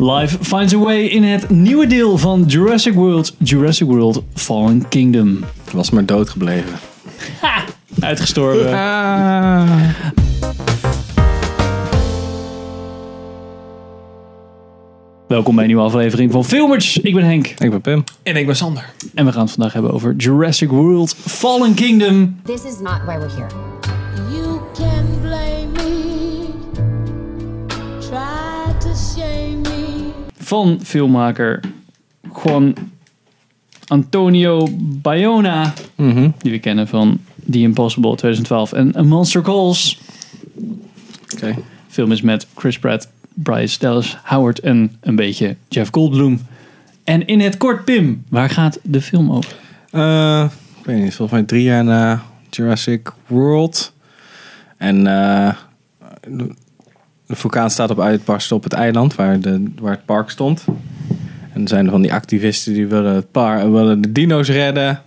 Life finds a way in het nieuwe deel van Jurassic World, Jurassic World Fallen Kingdom. Was maar dood gebleven. Uitgestorven. Welkom bij een nieuwe aflevering van Filmers. Ik ben Henk Ik ben Pim. En ik ben Sander. en we gaan het vandaag hebben over Jurassic World Fallen Kingdom. This is not why we're here. Van filmmaker Juan Antonio Bayona. Die we kennen van The Impossible 2012 en A Monster Calls. Oké. film is met Chris Pratt, Bryce Dallas Howard en een beetje Jeff Goldblum. En in het kort, Pim, waar gaat de film over? Eh, ik weet niet, volgens mij drie jaar na Jurassic World. En eh, de vulkaan staat op uitbarsten op het eiland waar, de, waar het park stond. En er zijn van die activisten die willen, het par, willen de dino's redden.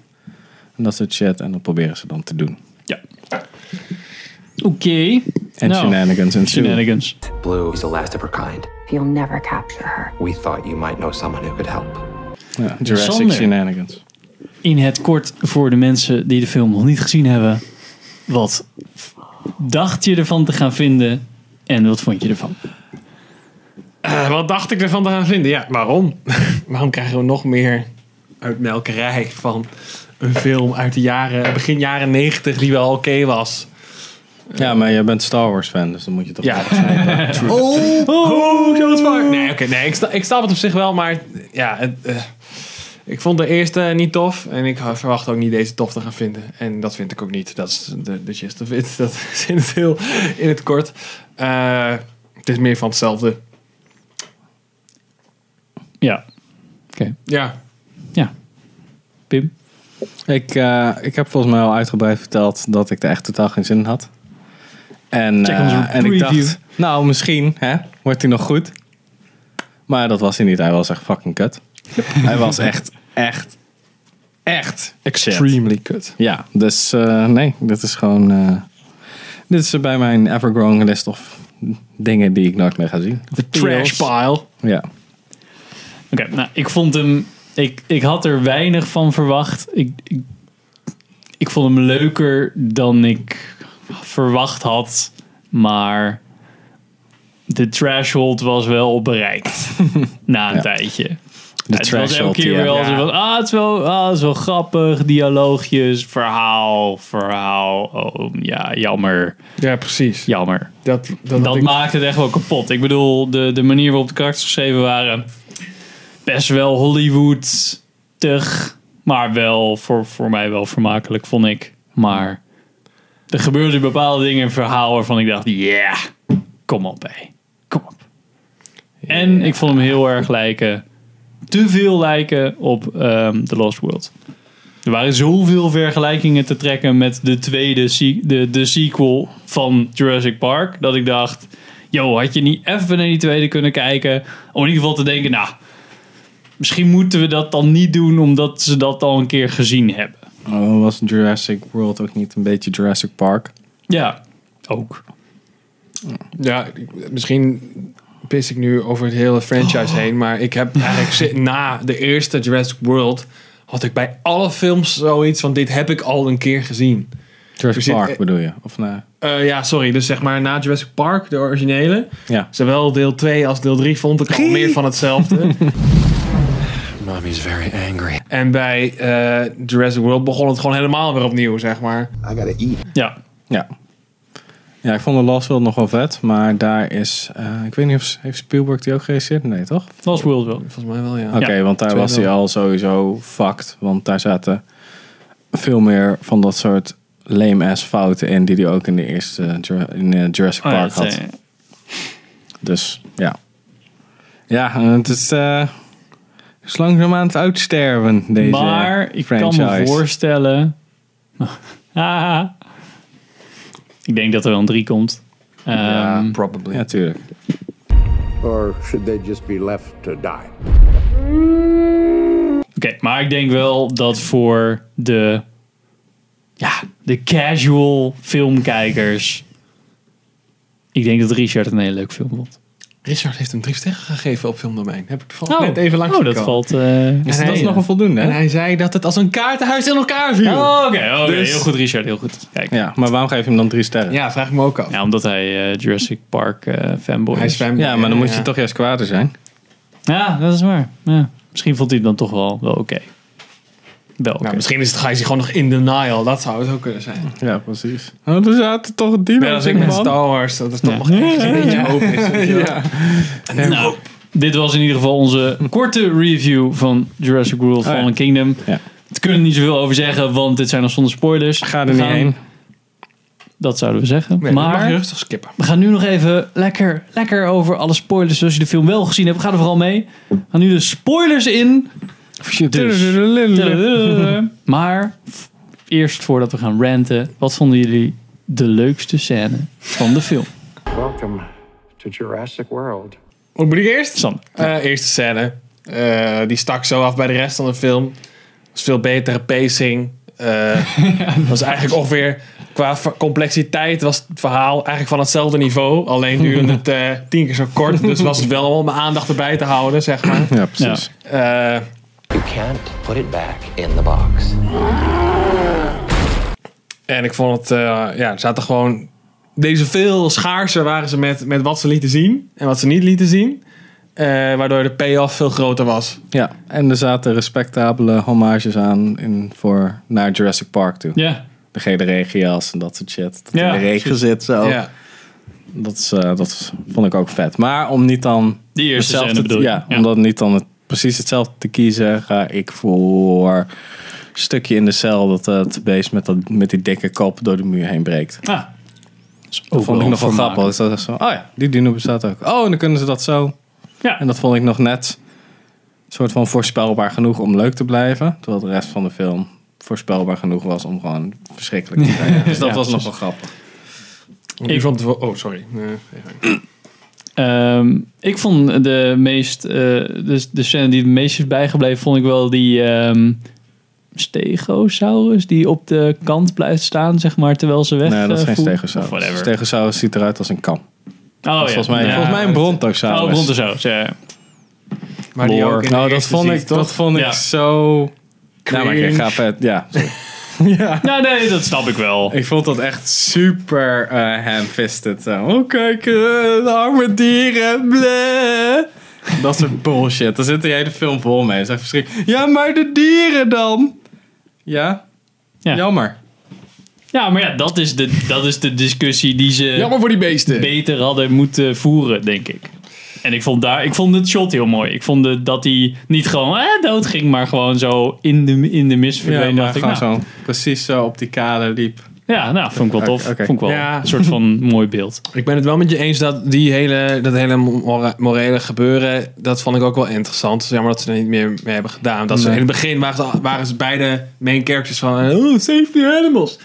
En dat soort shit. En dat proberen ze dan te doen. Ja. Oké. En Nou, shenanigans en Shenanigans. Blue is the last of her kind. You'll never capture her. We thought you might know someone who could help. Ja, Jurassic Sander. shenanigans. In het kort voor de mensen die de film nog niet gezien hebben. Wat dacht je ervan te gaan vinden en wat vond je ervan? Eh, wat dacht ik ervan te gaan vinden? Ja, waarom? waarom krijgen we nog meer uitmelkerij van een film uit de jaren, begin jaren 90 die wel oké was? Ja, maar jij bent Star Wars fan, dus dan moet je toch... Ja. oh, oh, shots fired. Nee, oké, nee, ik, sta, ik snap het op zich wel, maar ja, het, eh, ik vond de eerste niet tof en ik verwacht ook niet deze tof te gaan vinden. En dat vind ik ook niet. Dat is de, de gist of it. Dat is in het heel, in het kort. Eh, het is meer van hetzelfde. Ja. Oké. Ja, Ja. Pim? Ik, eh, ik heb volgens mij al uitgebreid verteld dat ik er echt totaal geen zin in had. En, eh, en ik dacht, nou misschien hè, wordt hij nog goed. Maar dat was hij niet. Hij was echt fucking kut. hij was echt, echt, echt extremely kut. Ja, dus eh, nee, dit is gewoon... dit is bij mijn ever-growing list of dingen die ik nooit meer ga zien. De trash pile. Ja. Oké, nou, ik vond hem. Ik, ik had er weinig van verwacht. Ik, ik, ik vond hem leuker dan ik verwacht had. Maar de threshold was wel bereikt. na een Ja. tijdje. De het was elke keer Ja. zo van, ah, het is wel, ah, het is wel grappig, dialoogjes, verhaal, verhaal. Oh, ja, jammer, Ja, precies. jammer. Dat, dat, Dat ik- maakt het echt wel kapot. Ik bedoel, de, de manier waarop de karakters geschreven waren, best wel Hollywood-tig, maar wel voor, voor mij wel vermakelijk, vond ik. Maar er gebeurden bepaalde dingen in verhaal waarvan ik dacht, ja, kom op, hé. Kom op. En ik vond hem heel erg lijken, te veel lijken op ehm The Lost World. Er waren zoveel vergelijkingen te trekken met de tweede de, de sequel van Jurassic Park. Dat ik dacht, yo, had je niet even naar die tweede kunnen kijken? Om in ieder geval te denken, nou, misschien moeten we dat dan niet doen omdat ze dat al een keer gezien hebben. Oh, was Jurassic World ook niet een beetje Jurassic Park? Ja, ook. Ja, misschien pis ik nu over het hele franchise heen. Maar ik heb eigenlijk na de eerste Jurassic World... had ik bij alle films zoiets van... dit heb ik al een keer gezien. Jurassic zit- Park bedoel je? Of nee? Eh, ja, sorry. Dus zeg maar na Jurassic Park, de originele... Ja. zowel deel 2 als deel 3 vond ik al meer van hetzelfde. Mommy's very angry. en bij eh, Jurassic World begon het gewoon helemaal weer opnieuw, zeg maar. I gotta eat. Ja, Ja. Ja, ik vond The Lost World nog wel vet, maar daar is... eh, ik weet niet of heeft Spielberg die ook geregisseerd? Nee, toch? Lost World wel. Volgens mij wel, ja. Oké, want daar was hij al sowieso fucked. Want daar zaten veel meer van dat soort lame-ass fouten in... die hij ook in de eerste Jura- in, eh, Jurassic Oh Park had. eh, Dus, ja. Ja, het is... eh is langzaam aan het uitsterven, deze maar ik franchise. kan me voorstellen. Ah. Ik denk dat er wel een 3 komt. Ehm, probably. Ja, tuurlijk. Or should they just be left to die? Oké, maar ik denk wel dat voor de, ja, de casual filmkijkers. Ik denk dat Richard een hele leuke film vond. Richard heeft hem drie sterren gegeven op Filmdomein. Heb ik toevallig Oh, net even langs oh dat gekomen. valt... eh, En Dus hij- dat is nog een voldoende, En hij zei dat het als een kaartenhuis in elkaar viel. Oh, Oké, oké. Dus- heel goed Richard, heel goed. Kijk. Ja, Ja, maar waarom geef je hem dan drie sterren? Ja, Ja, vraag ik me ook af. omdat hij eh, Jurassic Park eh, fanboy hij is fanboy. maar dan moet Ja. je toch juist kwader zijn. Ja, dat is waar. Ja. Misschien vond hij het dan toch wel, wel oké. Wel. Nou, misschien is het Gijs gewoon nog in denial. Dat zou het ook kunnen zijn. Ja, precies. Oh, er zaten toch dino's Net als ik met. Star Wars. Dat is toch Ja. nog echt een beetje hoop is. wel. Ja. Nou, dit was in ieder geval onze korte review van Jurassic World ja. Fallen Kingdom. Ja. We kunnen er niet zoveel over zeggen, want dit zijn nog zonder spoilers. Ga er niet heen. Dat zouden we zeggen. Nee, maar mag je maar rustig skippen. we gaan nu nog even lekker, lekker over alle spoilers. Zoals je de film wel gezien hebt, ga er vooral mee. We gaan nu de spoilers in. Dus. Maar eerst voordat we gaan ranten, wat vonden jullie de leukste scène van de film? Welcome to Jurassic World. Wat moet ik eerst? Sam. Eerste scène. Die stak zo af bij de rest van de film. was veel betere pacing. Eh was eigenlijk ongeveer qua complexiteit was het verhaal eigenlijk van hetzelfde niveau. Alleen duurde het tien keer zo kort. Dus was het wel om mijn aandacht erbij te houden, zeg maar. Ja, precies. You can't put it back in the box. en ik vond het, eh, ja, er zaten gewoon. Deze veel schaarser waren ze met, met wat ze lieten zien en wat ze niet lieten zien. Eh, waardoor de payoff veel groter was. Ja, en er zaten respectabele hommages aan in, voor, naar Jurassic Park toe. Ja, De gele regenjas en dat soort shit. Dat Ja, in de regen zit zo. Ja. Dat, is, eh, dat vond ik ook vet. Maar om niet dan... die eerste hetzelfde scène te- bedoel je? ja, om dat niet dan het, precies hetzelfde te kiezen, ga ik voor een stukje in de cel dat het beest met, dat, met die dikke kop door de muur heen breekt. Ah, Dat vond ik nog wel grappig. Dus dat is zo, oh ja, die dino bestaat ook. Oh, en dan kunnen ze dat zo. Ja. En dat vond ik nog net een soort van voorspelbaar genoeg om leuk te blijven. Terwijl de rest van de film voorspelbaar genoeg was om gewoon verschrikkelijk te zijn. Dus dat Ja, was nog wel grappig. Ik vond het wel. Oh, sorry. Eh, Ehm, ik vond de meest, eh, de, de scène die het meest is bijgebleven, vond ik wel die ehm, Stegosaurus die op de kant blijft staan, zeg maar, terwijl ze weg. Nee, dat is eh, geen voeren. stegosaurus. Stegosaurus ziet eruit als een kam. Oh, ja. volgens, mij, Ja. volgens mij een brontosaurus. Oh, Brontosaurus, ja. maar die ook in de Nou, dat vond ik, toch? dat vond ik Ja. zo... Nou, maar ik Cringe. ga vet. Ja, sorry. ja. Nou, nee, dat snap ik wel. Ik vond dat echt super eh ham-fisted. Zo. Oh, kijk, eh, de arme dieren. bleh. Dat soort bullshit. Daar zit de hele film vol mee. Dat is verschrikkelijk. Ja, maar de dieren dan? Ja? Ja. Jammer. Ja, maar ja, dat is de, dat is de discussie die ze Jammer voor die beesten. beter hadden moeten voeren, denk ik. En ik vond, daar, ik vond het shot heel mooi. Ik vond het, dat hij niet gewoon eh, dood ging, maar gewoon zo in de, in de mist Ja, verdween. maar dacht ik, gewoon nou, zo precies zo op die kade liep. Ja, nou, vond ik wel tof. Vond ik wel Ja. een soort van mooi beeld. Ik ben het wel met je eens dat die hele, dat hele morele gebeuren, dat vond ik ook wel interessant. Jammer dat ze er niet meer mee hebben gedaan. Dat ze in het begin waren, ze- waren ze beide main characters van, oh, save the animals.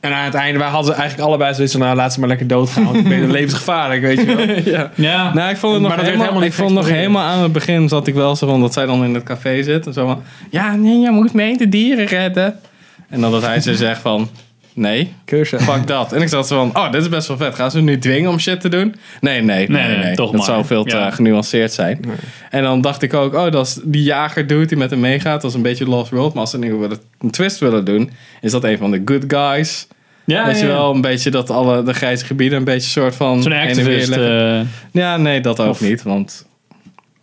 En aan het einde waren- hadden ze eigenlijk allebei zoiets van, nou, laat ze maar lekker doodgaan. Want ik ben levensgevaarlijk, weet je wel. ja. Ja, Nou, ik vond het Maar nog dat werd helemaal, helemaal ik vond nog helemaal aan het begin zat ik wel zo van dat zij dan in het café zit en zo van ja nee je moet mee de dieren redden en dan dat hij ze zegt van nee Cursus. fuck dat en ik zat zo van oh dit is best wel vet gaan ze nu dwingen om shit te doen nee nee nee nee, nee, toch dat maar. zou veel te Ja. genuanceerd zijn en dan dacht ik ook oh dat is die jager dude die met hem meegaat dat is een beetje Lost World maar als ze nu een twist willen doen is dat een van de good guys ja, Weet je ja. wel, een beetje dat alle de grijze gebieden een beetje soort van. Zo'n activist. eh, Ja, nee, dat ook Of- niet. Want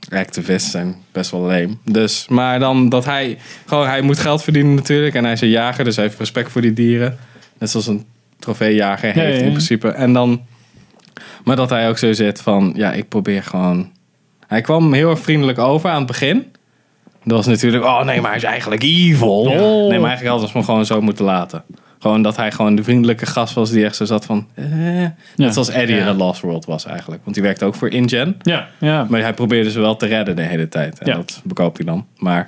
activisten zijn best wel leem. Dus, maar dan dat hij... Gewoon, hij moet geld verdienen natuurlijk. En hij is een jager, dus hij heeft respect voor die dieren. Net zoals een trofeejager heeft ja, ja. in principe. En dan... Maar dat hij ook zo zit van... Ja, ik probeer gewoon... Hij kwam heel erg vriendelijk over aan het begin. Dat was natuurlijk... Oh nee, maar hij is eigenlijk evil. Oh. Nee, maar eigenlijk hadden ze hem gewoon zo moeten laten. Gewoon dat hij gewoon de vriendelijke gast was die echt zo zat van... Eh, net zoals Eddie Ja. in The Lost World was eigenlijk. Want die werkte ook voor InGen. ja, ja. Maar hij probeerde ze wel te redden de hele tijd. En Ja. dat bekoopt hij dan. Maar...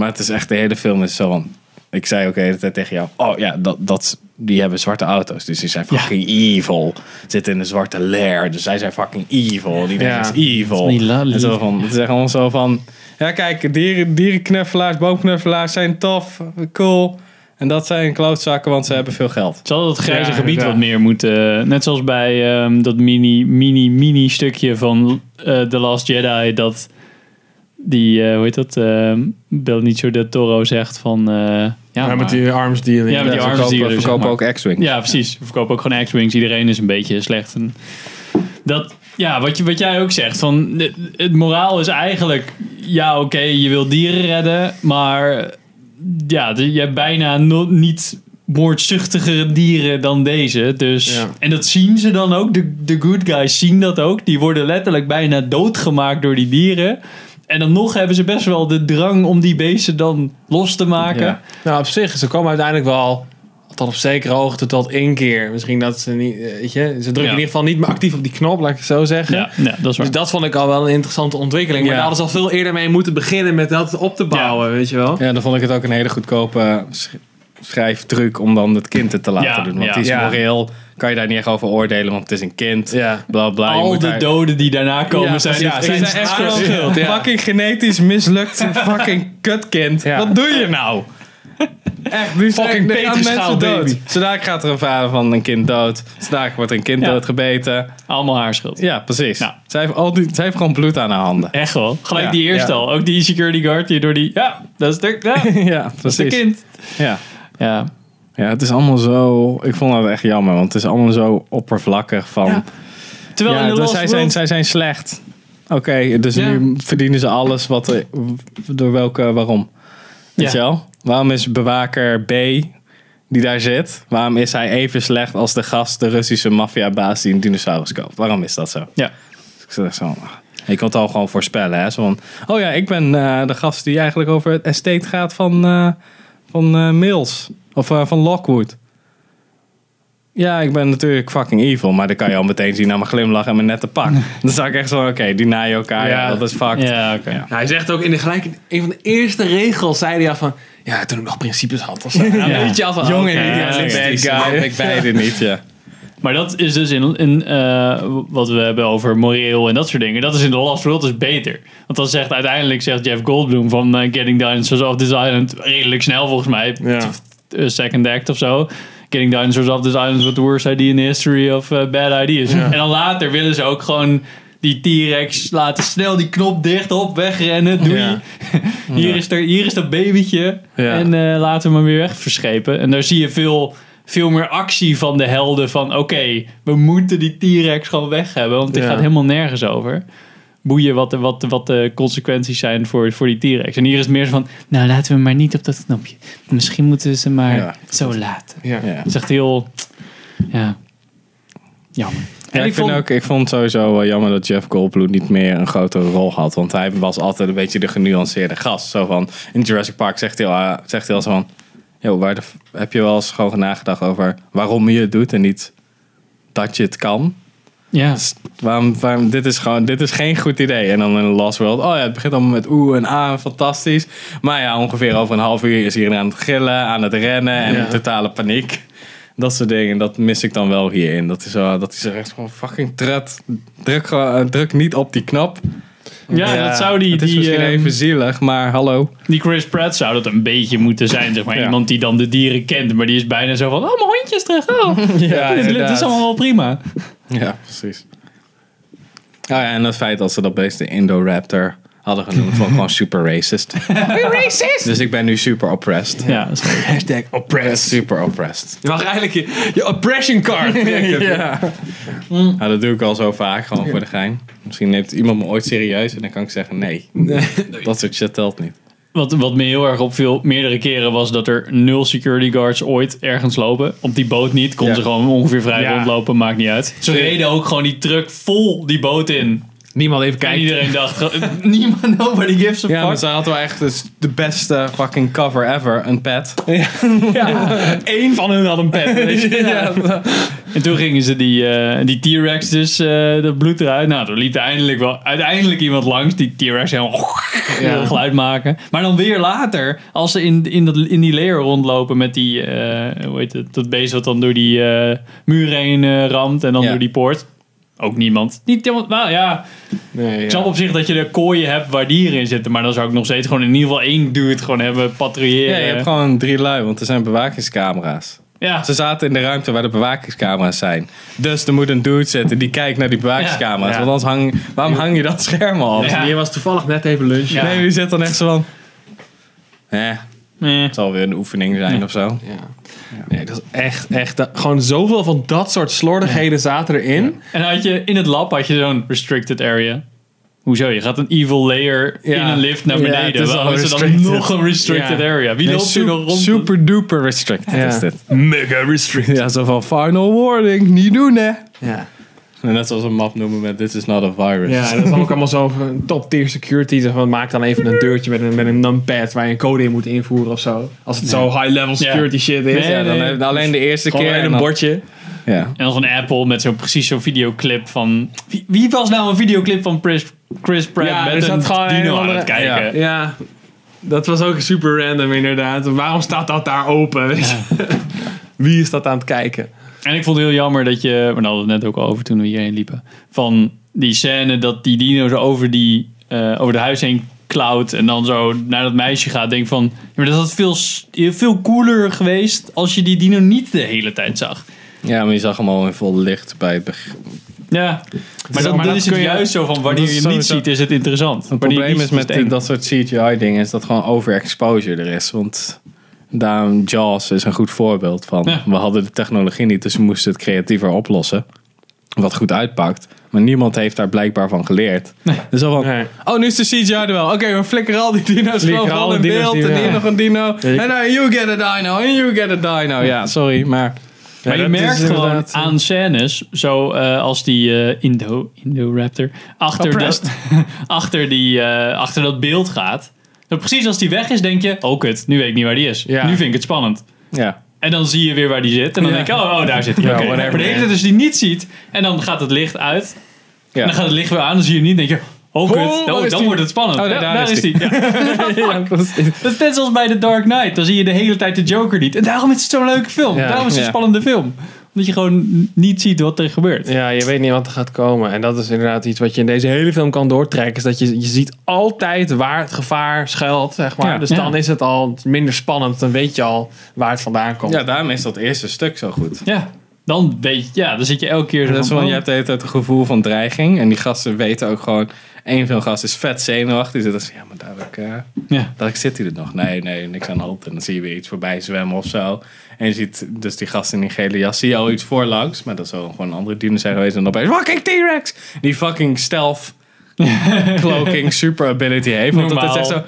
Maar het is echt, de hele film is zo van... Ik zei ook de hele tijd tegen jou... Oh ja, dat, dat, die hebben zwarte auto's. Dus die zijn fucking evil. Zitten in een zwarte lair. Dus zij zijn fucking evil. Die Ja. is evil. niet lolly. En zo van, het is echt allemaal zo van... Ja, kijk, dieren, dierenknuffelaars, boomknuffelaars zijn tof. Cool. En dat zijn klootzakken, want ze hebben veel geld. Ze hadden het grijze Ja, gebied wat meer moeten. Net zoals bij ehm, dat mini, mini, mini stukje van eh The Last Jedi. Dat die, eh, hoe heet dat? ehm Benicio del Toro zegt van. eh, ja, Ja, maar- met die arms dealing. Ja, met die Ja, arms verkopen, dealer, zeg verkopen maar. ook X-Wing. Ja, precies. We verkopen ook gewoon X-Wings. Iedereen is een beetje slecht. En dat, ja, wat, je, wat jij ook zegt. Van, het, het moraal is eigenlijk... Ja, oké, je wil dieren redden. Maar ja, de- je hebt bijna no- niet moordzuchtigere dieren dan deze. Dus, Ja. En dat zien ze dan ook. De, de good guys zien dat ook. Die worden letterlijk bijna doodgemaakt door die dieren. En dan nog hebben ze best wel de drang om die beesten dan los te maken. Ja. Nou, op zich, ze komen uiteindelijk wel tot op zekere hoogte tot één keer. Misschien dat ze niet, eh, weet je, ze drukken Ja. in ieder geval niet meer actief op die knop, laat ik het zo zeggen. Ja, ja, dat is waar. Dus dat vond ik al wel een interessante ontwikkeling. Maar Ja. daar hadden ze al veel eerder mee moeten beginnen met dat op te bouwen, weet je wel. Ja, dan vond ik het ook een hele goedkope sch- schrijftruc om dan het kind het te laten Ja, doen. Want ja. die is Ja. moreel, kan je daar niet echt over oordelen, want het is een kind. Ja. Bla bla. je Al moet de daar- doden die daarna komen Ja, zijn, precies. ja, zijn, echt schuld. Ja. fucking genetisch mislukt fucking kutkind. Ja. Wat doe je nou? Echt, nu Fucking mensen dood. baby. Zodra gaat er een vader van een kind dood. Zodra wordt een kind Ja. doodgebeten. Allemaal haar schuld. Ja, precies. Ja. Zij, heeft al die, zij heeft gewoon bloed aan haar handen. Echt wel. Gelijk Ja, die eerste ja. al. Ook die security guard die door die... Ja, dat is de, ja, dat ja, is de precies. kind. Ja. Ja. Ja, het is allemaal zo... Ik vond dat echt jammer, want het is allemaal zo oppervlakkig van... Ja. Terwijl Ja, in de dus zij, zijn, zij zijn slecht. Oké, dus Ja. nu verdienen ze alles wat er, door welke, waarom? Weet je wel? Waarom is bewaker B die daar zit, waarom is hij even slecht als de gast, de Russische maffiabaas die een dinosaurus koopt? Waarom is dat zo? Ja. Ik zeg zo, je kan het al gewoon voorspellen, hè? Zo van, oh ja, ik ben eh, de gast die eigenlijk over het estate gaat van, eh, van eh, Mills of eh, van Lockwood. Ja, ik ben natuurlijk fucking evil, maar dan kan je al meteen zien aan mijn glimlach en mijn nette pak. Dan zag ik echt zo, oké, die naaien elkaar, ja, Ja. dat is fucked. Ja, oké. Ja. Hij zegt ook in de gelijk een van de eerste regels zei hij al van ja toen ik nog principes had of zo. Dan Ja. weet je al van Jongen, idealistisch. bad guy. Ik beide niet, ja. Maar dat is dus in, in eh, wat we hebben over moreel en dat soort dingen. Dat is in The Lost World dus beter. Want dan zegt uiteindelijk zegt Jeff Goldblum van eh, Getting Dinosaurs Off This Island redelijk snel volgens mij. Ja. Eh, second act of zo. Getting Dinosaurs Off This Island was the worst idea in the history of eh, bad ideas. En dan later willen ze ook gewoon die T-Rex laten snel die knop dicht op, wegrennen. Doei. Ja. hier, is er, hier is dat babytje. Ja. En eh, laten we hem weer weg verschepen. En daar zie je veel, veel meer actie van de helden. Van oké, we moeten die T-Rex gewoon weg hebben. Want dit gaat helemaal nergens over. Boeien wat de, wat, wat de consequenties zijn voor, voor die T-Rex. En hier is het meer zo van, nou laten we maar niet op dat knopje. Misschien moeten we ze maar Ja. zo laten. Ja. ja. Het is echt heel, ja, jammer. Ja, En ik, vind ook, ik vond het sowieso wel jammer dat Jeff Goldblum niet meer een grotere rol had. Want hij was altijd een beetje de genuanceerde gast. Zo van, in Jurassic Park zegt hij al, zegt hij al zo van... Yo, waar de, heb je wel eens gewoon nagedacht over waarom je het doet en niet dat je het kan? Ja, Waarom, waarom, dit, is gewoon, dit is geen goed idee. En dan in Lost World, oh ja, het begint allemaal met oeh en ah, fantastisch. Maar ja, ongeveer over een half uur is iedereen aan het gillen, aan het rennen en Ja. totale paniek. Dat soort dingen, dat mis ik dan wel hierin. Dat is, zo, dat is echt gewoon fucking trut. Druk, eh, druk niet op die knop. Ja, Ja, dat zou die, het is die, misschien ehm, even zielig, maar hallo. Die Chris Pratt zou dat een beetje moeten zijn, zeg maar. Ja. Iemand die dan de dieren kent, maar die is bijna zo van... Oh, mijn hondje is terug. Oh, Ja, inderdaad. is allemaal wel prima. Ja, precies. Oh ja, en het feit dat ze dat beest de Indoraptor hadden genoemd, vond ik gewoon super racist. racist! Dus ik ben nu super oppressed. Ja, dat is leuk. Hashtag oppressed. Super oppressed. Je mag eigenlijk je, je oppression card trekken. Ja. Nou, dat doe ik al zo vaak, gewoon voor de gein. Misschien neemt iemand me ooit serieus en dan kan ik zeggen nee. Dat soort shit telt niet. Wat, wat me heel erg opviel, meerdere keren, was dat er nul security guards ooit ergens lopen. Op die boot niet. Konden Ja. ze gewoon ongeveer vrij Ja. rondlopen, maakt niet uit. Ze reden ook gewoon die truck vol die boot in. Niemand even En kijken. iedereen dacht, gewoon, niemand, nobody gives a Ja, maar fuck. ze hadden wel echt dus de beste fucking cover ever, een pet. Eén van hun had een pet. weet je. Ja. En toen gingen ze die, eh, die T-Rex dus eh, dat bloed eruit. Nou, toen liep er eindelijk wel uiteindelijk iemand langs die T-Rex helemaal Ja. geluid maken. Maar dan weer later, als ze in, in, dat, in die layer rondlopen met die, eh, hoe heet het, dat beest wat dan door die eh, muur heen eh, ramt en dan Ja. door die poort. Ook niemand. Niet helemaal, nou ja, Nee, ik ja. snap op zich dat je er kooien hebt waar dieren in zitten. Maar dan zou ik nog steeds gewoon in ieder geval één dude gewoon hebben Ja, patrouilleren. je hebt gewoon drie lui, want er zijn bewakingscamera's. Ja. Ze zaten in de ruimte waar de bewakingscamera's zijn. Dus er moet een dude zitten die kijkt naar die bewakingscamera's. Ja. Want anders hang, waarom hang je dat scherm al? Ja. Je was toevallig net even lunchen. Ja. Nee, die zit dan echt zo van... Eh, Het zal weer een oefening zijn of zo. Ja. Nee, dat is echt, echt. dat- gewoon zoveel van dat soort slordigheden zaten erin. En had je in het lab had je zo'n restricted area. Hoezo? Je gaat een evil layer Ja. in een lift naar Ja, beneden. het is Waarom is er dan nog een restricted Ja. area? Wie Nee, loopt er nog super, rond? super duper restricted Ja. is dit. Mega restricted. Ja, zo van final warning, niet doen hè. Ja. En net zoals een map noemen met this is not a virus. Ja, en dat is dan ook allemaal zo van top tier security. Zeg van, maak dan even een deurtje met een, met een numpad waar je een code in moet invoeren of zo. Als het zo high level security shit is. Nee, Ja, dan nee. heb je alleen de eerste Gewoon keer. een dan- bordje. Ja. En dan zo'n Apple met zo'n precies zo'n videoclip van... Wie, wie was nou een videoclip van Chris, Chris Pratt Ja, met een gewoon een dino aan andere- het kijken? Ja, dat was ook super random inderdaad. Waarom staat dat daar open? Wie is dat aan het kijken? En ik vond het heel jammer dat je... Maar daar hadden we het net ook al over toen we hierheen liepen. Van die scène dat die dino zo over, die, eh, over de huis heen klauwt. En dan zo naar dat meisje gaat. Denk van... Ja, maar dat had veel, veel cooler geweest als je die dino niet de hele tijd zag. ja, maar je zag hem al in vol licht bij het begin. Ja, maar, dan, maar dan dat is het kun je- juist zo van wanneer je het niet ziet is het interessant. Het probleem is met dat soort CGI dingen is dat gewoon overexposure er is. Want daarom Jaws is een goed voorbeeld van. Ja. We hadden de technologie niet, dus we moesten het creatiever oplossen. Wat goed uitpakt. Maar niemand heeft daar blijkbaar van geleerd. Dus al van, Nee. oh nu is de CGI er wel. Oké, we flikkeren al die dino's gewoon al in beeld. En hier nog een dino. En nou, you get a dino. En you get a dino. Ja, sorry, maar... Maar je merkt gewoon aan scènes, zo eh, als die eh, Indo, Indoraptor achter, dat, achter, die, eh, achter dat beeld gaat. Dan precies als die weg is, denk je, oh kut, nu weet ik niet waar die is. Ja. Nu vind ik het spannend. Ja. En dan zie je weer waar die zit. En dan Ja. denk je, oh, oh daar zit hij. Whatever. Maar de hele tijd als je die niet ziet, en dan gaat het licht uit. ja. En dan gaat het licht weer aan, dan zie je hem niet. Dan denk je, oh kut, Oh, dan, wordt het spannend. Oh, daar is die. Ja. ja, precies. Dat is net zoals bij The Dark Knight. Dan zie je de hele tijd de Joker niet. En daarom is het zo'n leuke film. Ja. Daarom is het een spannende film. Omdat je gewoon niet ziet wat er gebeurt. Ja, je weet niet wat er gaat komen. En dat is inderdaad iets wat je in deze hele film kan doortrekken. Is dat je, je ziet altijd waar het gevaar schuilt, zeg maar. Ja. dus Ja. dan is het al minder spannend. Dan weet je al waar het vandaan komt. ja, daarom is dat eerste stuk zo goed. Ja, dan weet je, ja, dan zit je elke keer zo Dat is van, oh. je hebt de hele tijd een gevoel van dreiging. En die gasten weten ook gewoon... Een van de gasten is vet zenuwachtig. Die zit als, ja, maar dadelijk, eh, Ja. dadelijk zit hij er nog. Nee, nee, niks aan de hand. En dan zie je weer iets voorbij zwemmen of zo. En je ziet dus die gast in die gele jas. Zie je al iets voorlangs. Maar dat zou gewoon een andere dino zijn geweest. En dan opeens, fucking T-Rex! Die fucking stealth cloaking super ability heeft. Want dat is echt zo...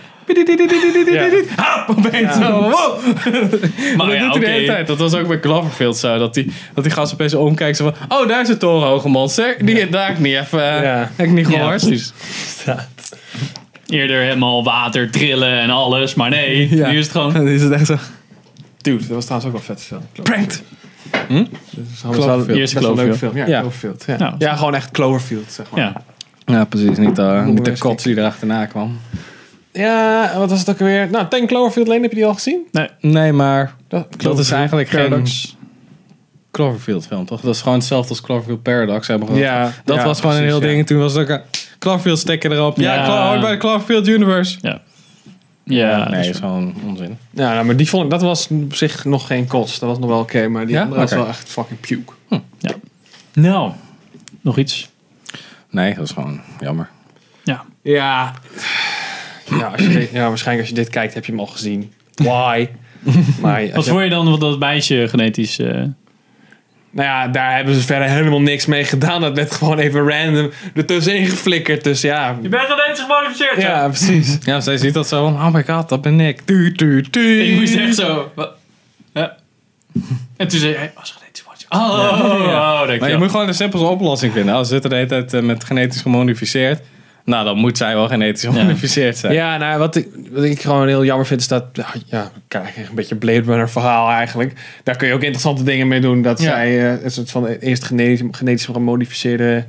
Ja. Hap, opeens zo, wow! Maar dat ja, doet hij de hele tijd. Dat was ook bij Cloverfield zo. Dat die, dat die gast opeens omkijkt. Zo van, oh, daar is een torenhoge monster. Die daar heb ik niet even... eh, Ja. Heb ik niet Ja, gehoord. precies. Eerder helemaal water trillen en alles. Maar nee, Ja. nu is het gewoon... Dan is het echt zo... Dude, dat was trouwens ook wel vet film. Pranked. Dat is wel- Cloverfield. best wel een leuke film. Ja, Ja. Cloverfield. Ja. Nou, ja, gewoon echt Cloverfield, zeg maar. Ja. Ja, precies. Niet, uh, niet de kots die erachterna kwam. Ja, wat was het ook weer? Nou, Ten Cloverfield Lane, heb je die al gezien? Nee, maar Dat, dat is eigenlijk geen Paradox. Cloverfield film, toch? Dat is gewoon hetzelfde als Cloverfield Paradox. Hebben. Ja, dat ja, was gewoon een heel ja. ding. Toen was het ook een Cloverfield sticker erop. Ja, Ja. ja hoort bij de Cloverfield Universe. Ja. Ja, dat nee, is dat is gewoon onzin. Ja, nou, maar die vond ik, dat was op zich nog geen kost. Dat was nog wel oké, maar die Ja? andere was wel echt fucking puke. Nou, nog iets. Nee, dat is gewoon jammer. Ja. Ja. Ja, als je ja, waarschijnlijk als je dit kijkt heb je hem al gezien. Why? maar Wat je- vond je dan dat meisje genetisch... eh, nou ja, daar hebben ze verder helemaal niks mee gedaan. Dat werd gewoon even random ertussenin geflikkerd. Dus ja, Je bent genetisch gemodificeerd. hè? ja precies. Ja, zij ziet dat zo van, oh my god, dat ben ik. Tu, tu, tu. En je moest echt zo... Wat? Ja. En toen zei hij... Was genetisch? Oh, oh, oh, denk Maar je moet gewoon de simpelste oplossing vinden. Als ze zitten de hele tijd eh, met genetisch gemodificeerd. Nou, dan moet zij wel genetisch gemodificeerd zijn. Ja, nou, wat ik, wat ik gewoon heel jammer vind is dat... Ja, kijk, een beetje Blade Runner verhaal eigenlijk. Daar kun je ook interessante dingen mee doen. Dat Ja. zij eh, een soort van eerst genetisch, genetisch gemodificeerde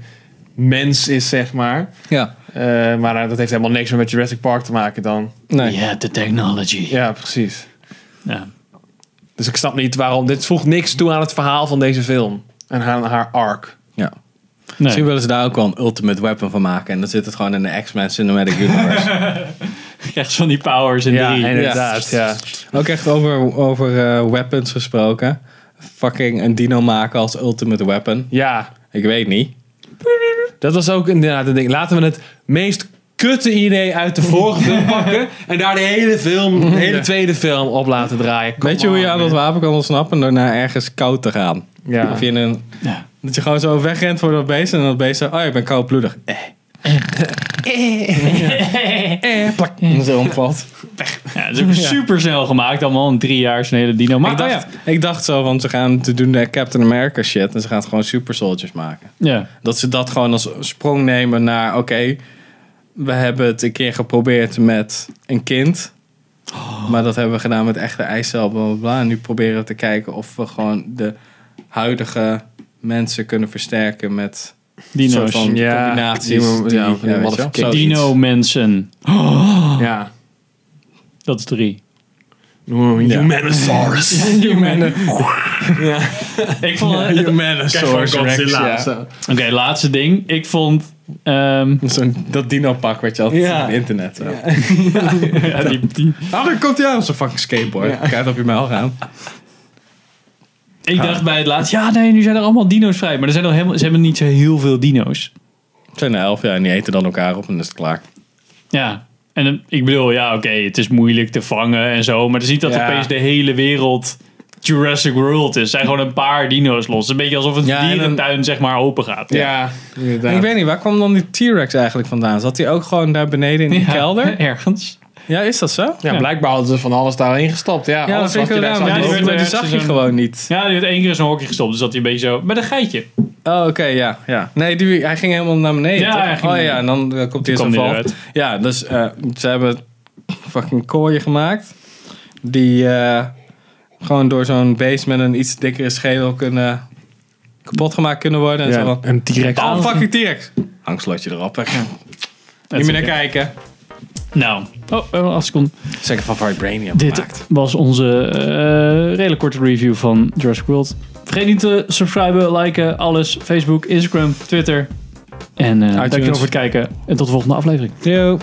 mens is, zeg maar. Ja. Eh, maar eh, dat heeft helemaal niks meer met Jurassic Park te maken dan. Nee. Ja, de technology. Ja, precies. Ja. Dus ik snap niet waarom... Dit voegt niks toe aan het verhaal van deze film. En aan haar arc. Ja. Misschien willen ze daar ook wel een ultimate weapon van maken. En dan zit het gewoon in de X-Men Cinematic Universe. Krijgt van die powers in Ja, drie. inderdaad. Ja. ook echt over, over eh, weapons gesproken. Fucking een dino maken als ultimate weapon. ja, Ik weet niet. dat was ook inderdaad een ding. Laten we het meest kutte idee uit de vorige film pakken. En daar de hele film, de hele tweede film op laten draaien. Come weet je hoe je aan dat wapen kan ontsnappen? Door naar ergens koud te gaan. Ja. Of je in een, Ja. Dat je gewoon zo wegrent voor dat beest. En dat beest zegt, oh ik ben koudbloedig. Eh. Eh, plak. En zo omvalt. Ja, het is ook super snel gemaakt. Allemaal in drie jaar zijn hele dino. Maar ik, oh dacht, ik dacht zo, want ze gaan te doen de Captain America shit. En ze gaan het gewoon super soldiers maken. ja. ja. Dat ze dat gewoon als sprong nemen naar, oké, we hebben het een keer geprobeerd met een kind. Maar dat hebben we gedaan met echte bla bla bla. En nu proberen we te kijken of we gewoon de huidige mensen kunnen versterken met Dino's. soort van Ja, combinaties. die- Die, ja, ja, zoiets. Dino mensen. Ja. Dat is drie. Humanosaurus. ja. Ik vond het- Humanosaurus ja. Oké, laatste ding. Ik vond... ehm, Zo'n, dat dino-pak wat je altijd Ja. ziet op internet. Zo. ja, die, die- Oh, daar komt hij aan zo'n fucking skateboard. Kijk op je mijl gaan. Ik dacht bij het laatste... Ja, nee, nu zijn er allemaal dino's vrij. Maar er zijn nog helemaal, ze hebben niet zo heel veel dino's. Het zijn er elf, ja, en die eten dan elkaar op en dan is het klaar. Ja. En dan- ik bedoel, ja, oké, het is moeilijk te vangen en zo. Maar dan ziet dat Ja. opeens de hele wereld Jurassic World is. Er zijn gewoon een paar dino's los. Een beetje alsof het Ja, en dan- dierentuin zeg maar open gaat. Ja, inderdaad. Ik weet niet, waar kwam dan die T-Rex eigenlijk vandaan? Zat hij ook gewoon daar beneden in die Ja, kelder? Ergens. Ja, is dat zo? Ja, blijkbaar hadden ze van alles daarin gestopt. Ja, Ja, dat alles vind ik wat je wel raar, die die, werd zag je gewoon niet. Ja, die werd één keer in zo'n hokje gestopt. Dus zat hij een beetje zo... Met een geitje. Oh, oké, ja, ja. Nee, die, hij ging helemaal naar beneden, Ja, toch? hij ging oh ja, en dan eh, komt hij in hij val. eruit. Ja, dus eh, ze hebben fucking kooien gemaakt. Die eh, gewoon door zo'n beest met een iets dikkere schedel kunnen kapot gemaakt kunnen worden. En zo van, een T-Rex. oh, fucking T-Rex. Hangslotje erop. Niet meer naar kijken. Nou, oh, we hebben een seconde. Zeker van Vibranium Dit gemaakt. was onze eh, redelijk korte review van Jurassic World. Vergeet niet te subscriben, liken, alles. Facebook, Instagram, Twitter. En eh dankjewel voor het kijken. En tot de volgende aflevering. Yo.